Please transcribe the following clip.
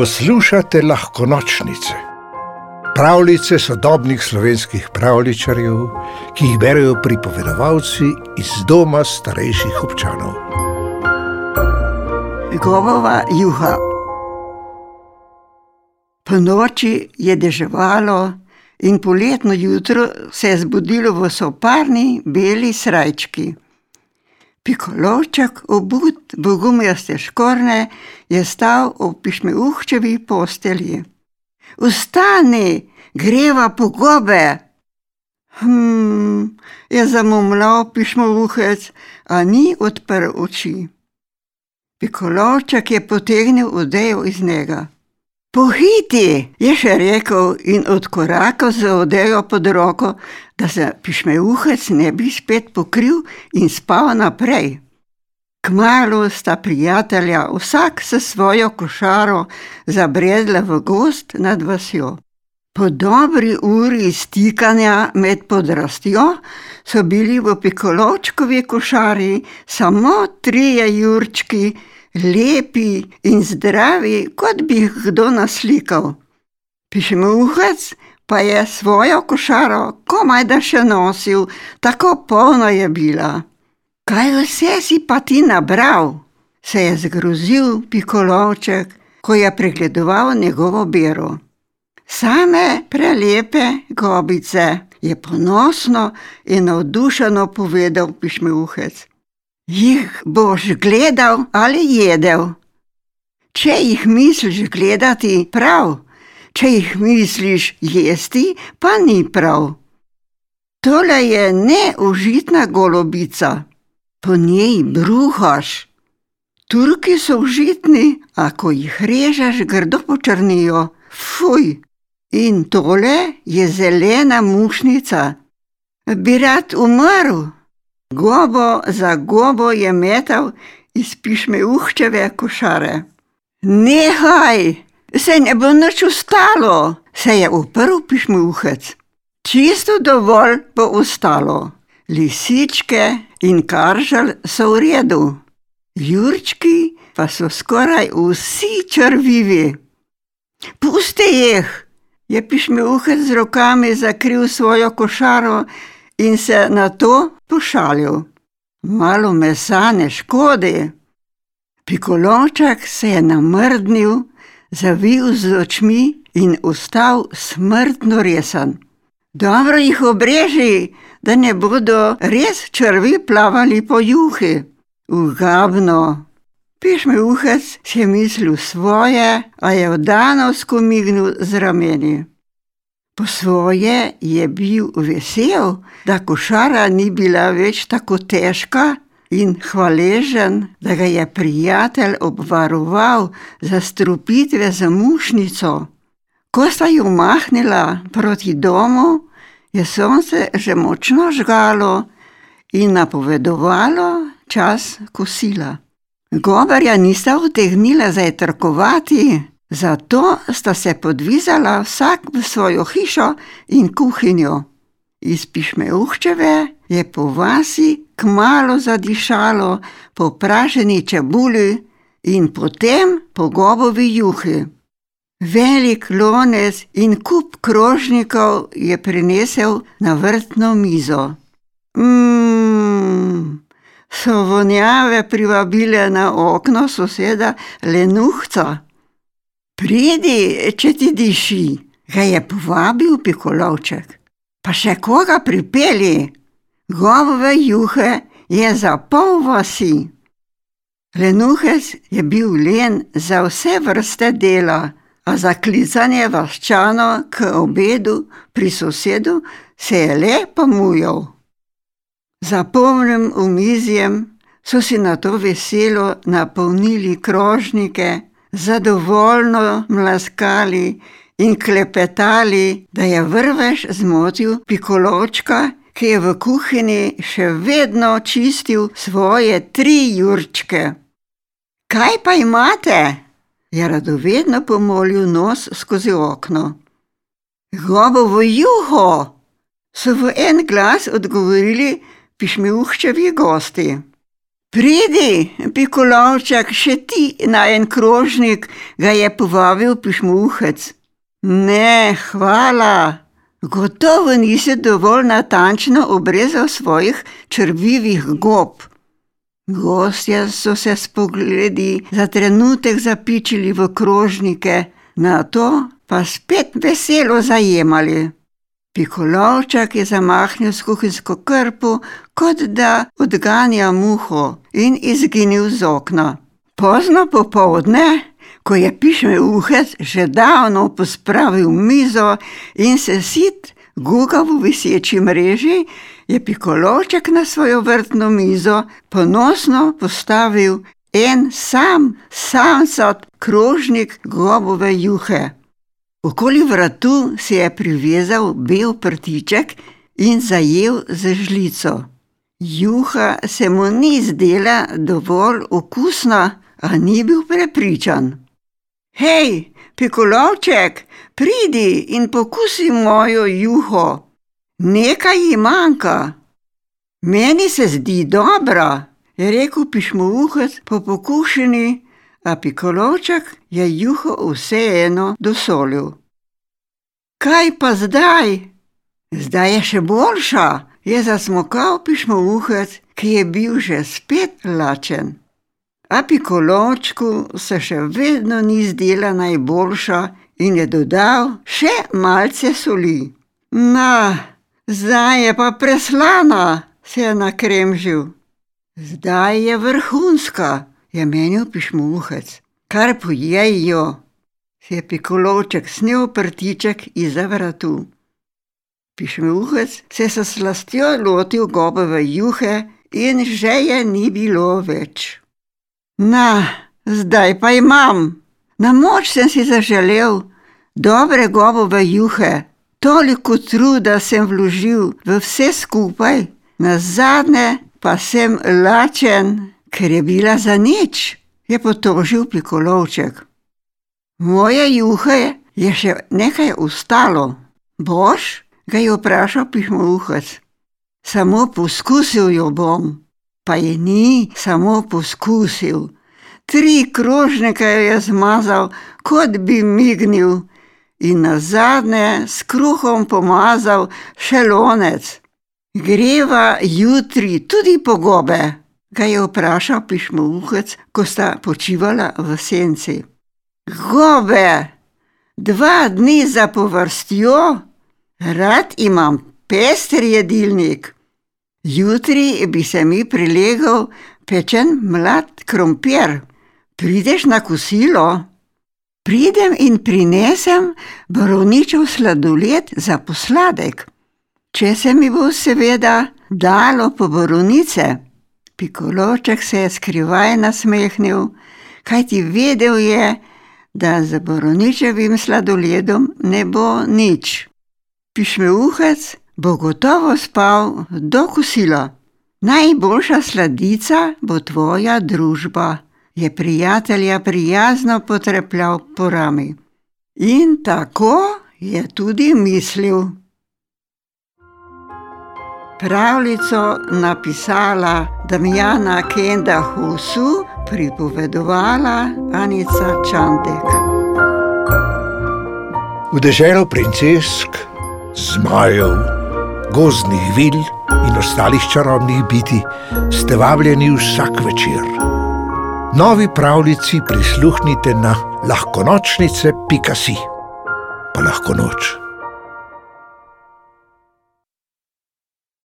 Poslušate lahko nočnice, pravljice sodobnih slovenskih pravličarjev, ki jih berijo pripovedovalci iz doma starejših občanov. Govova juha. Po noči je deževalo in poletno jutro se je zbudilo v soparni beli srajčki. Pikolovček, obut v gumijaste škorne, je stal v pišmeuhčevi postelji. Vstani, greva po gobe! Hm, je zamumljal pišmeuhec, a ni odprl oči. Pikolovček je potegnil odejo iz njega. Pohiti, je še rekel in odkorakal z odejo pod roko, da se pišmeuhec ne bi spet pokril in spal naprej. Kmalu sta prijatelja vsak s svojo košaro zabredla v gost nad vasjo. Po dobri uri stikanja med podrastjo so bili v Pikoločkovi košari samo trije jurčki, lepi in zdravi, kot bi jih kdo naslikal. Pišmeuhec pa je svojo košaro komaj da še nosil, tako polna je bila. Kaj vse si pa ti nabral? se je zgrozil Pikolovček, ko je pregledoval njegovo bero. Same prelepe gobice, je ponosno in navdušeno povedal pišmeuhec. Jih boš gledal ali jedel? Če jih misliš gledati, prav, če jih misliš jesti, pa ni prav. Tole je neužitna golobica, po njej bruhaš. Turki so užitni, a ko jih režeš, grdo počrnijo, fuj. In tole je zelena mušnica. Bi rad umrl? Gobo za gobo je metal iz pišmeuhčeve košare. Nehaj, se ne bo nič ustalo, se je uprl pišmeuhec. Čisto dovolj bo ustalo. Lisičke in karžal so v redu, jurčki pa so skoraj vsi črvivi. Pusti jih! je pišmeuhec z rokami zakril svojo košaro in se na to pošalil. Malo mesa ne škodi. Pikoloček se je namrdnil, zavil z očmi in ostal smrtno resen. Dobro jih obreži, da ne bodo res črvi plavali po juhi. Ugabno. Pišmeuhec si je mislil svoje, a je vdano skomignil z rameni. Po svoje je bil vesel, da košara ni bila več tako težka in hvaležen, da ga je prijatelj obvaroval za strupitve za mušnico. Ko sta ju mahnila proti domu, je sonce že močno žgalo in napovedovalo čas kosila. Govorja nista utegnila zajtrkovati, zato sta se podvizala vsak v svojo hišo in kuhinjo. Iz pišmeuhčeve je po vasi kmalo zadišalo po praženi čebuli in potem po gobovi juhi. Velik lonec in kup krožnikov je prinesel na vrtno mizo. Mmm so vonjave privabile na okno soseda Lenuhca. Pridi, če ti diši, ga je povabil Pikolovček. Pa še koga pripeli, govove juhe je za pol vasi. Lenuhec je bil len za vse vrste dela, a za klicanje vaščano k obedu pri sosedu se je le pomujal. Za polnim umizjem so si na to veselo napolnili krožnike, zadovoljno mlaskali in klepetali, da je vrvež zmotil pikoločka, ki je v kuhinji še vedno čistil svoje tri jurčke. Kaj pa imate? je radovedno pomolil nos skozi okno. Gobovo juho! so v en glas odgovorili pišmeuhčevi gosti. Pridi, pikolovček, še ti na en krožnik, ga je povabil pišmuhec. Ne, hvala. Gotovo nisi dovolj natančno obrezal svojih črvivih gob. Gostje so se spogledi za trenutek zapičili v krožnike, na to pa spet veselo zajemali. Pikolovčak je zamahnil s kuhinjsko krpo, kot da odganja muho, in izginil z okna. Pozno popovdne, ko je pišme uhec že davno pospravil mizo in se sit gugal v viseči mreži, je pikolovček na svojo vrtno mizo ponosno postavil en sam, samcat krožnik gobove juhe. Okoli vratu si je privezal bel prtiček in zajel z žlico. Juha se mu ni zdela dovolj okusna, a ni bil prepričan. Hej, pikolovček, pridi in pokusi mojo juho. Nekaj ji manjka. Meni se zdi dobra, je rekel pišmouhec po pokušini a pikolovček je juho vseeno dosolil. Kaj pa zdaj? Zdaj je še boljša, je zasmokal pišmouhec, ki je bil že spet lačen. A pikolovčku se še vedno ni zdela najboljša in je dodal še malce soli. Na, zdaj je pa preslana, se je nakremžil. Zdaj je vrhunska je menil pišmuhec. Kar pojejo, se je pikolovček snil prtiček izza vratu. Pišmuhec se je s slastjo lotil gobove juhe in že je ni bilo več. Na, zdaj pa imam. Na moč sem si zaželel dobre gobove juhe, toliko truda sem vložil v vse skupaj, na zadnje pa sem lačen ker je bila za nič, je potožil pikolovček. Moje juhe je še nekaj ostalo. Boš? ga je vprašal pihmouhec. Samo poskusil jo bom, pa je ni samo poskusil. Tri krožnike je zmazal, kot bi mignil, in na zadnje s kruhom pomazal še lonec. Greva jutri tudi po gobe ga je vprašal pišmouhec, ko sta počivala v senci. Gobe, dva dni zapovrstjo, rad imam pester jedilnik. Jutri bi se mi prilegal pečen mlad krompir. Prideš na kosilo? Pridem in prinesem borovničev sladoled za posladek, če se mi bo seveda dalo po borovnice. Pikoloček se je skrivaj nasmehnil, kajti vedel je, da z Boroničevim sladoledom ne bo nič. Pišmeuhec bo gotovo spal do kosila. Najboljša sladica bo tvoja družba, je prijatelja prijazno potrepljal po rami. In tako je tudi mislil pravljico napisala Damjana Kenda Husu, pripovedovala Anica Čandek. V deželo princesk, zmajev, gozdnih vil in ostalih čarobnih biti ste vabljeni vsak večer. Novi pravljici prisluhnite na lahkonočnice.si. Pa lahko noč.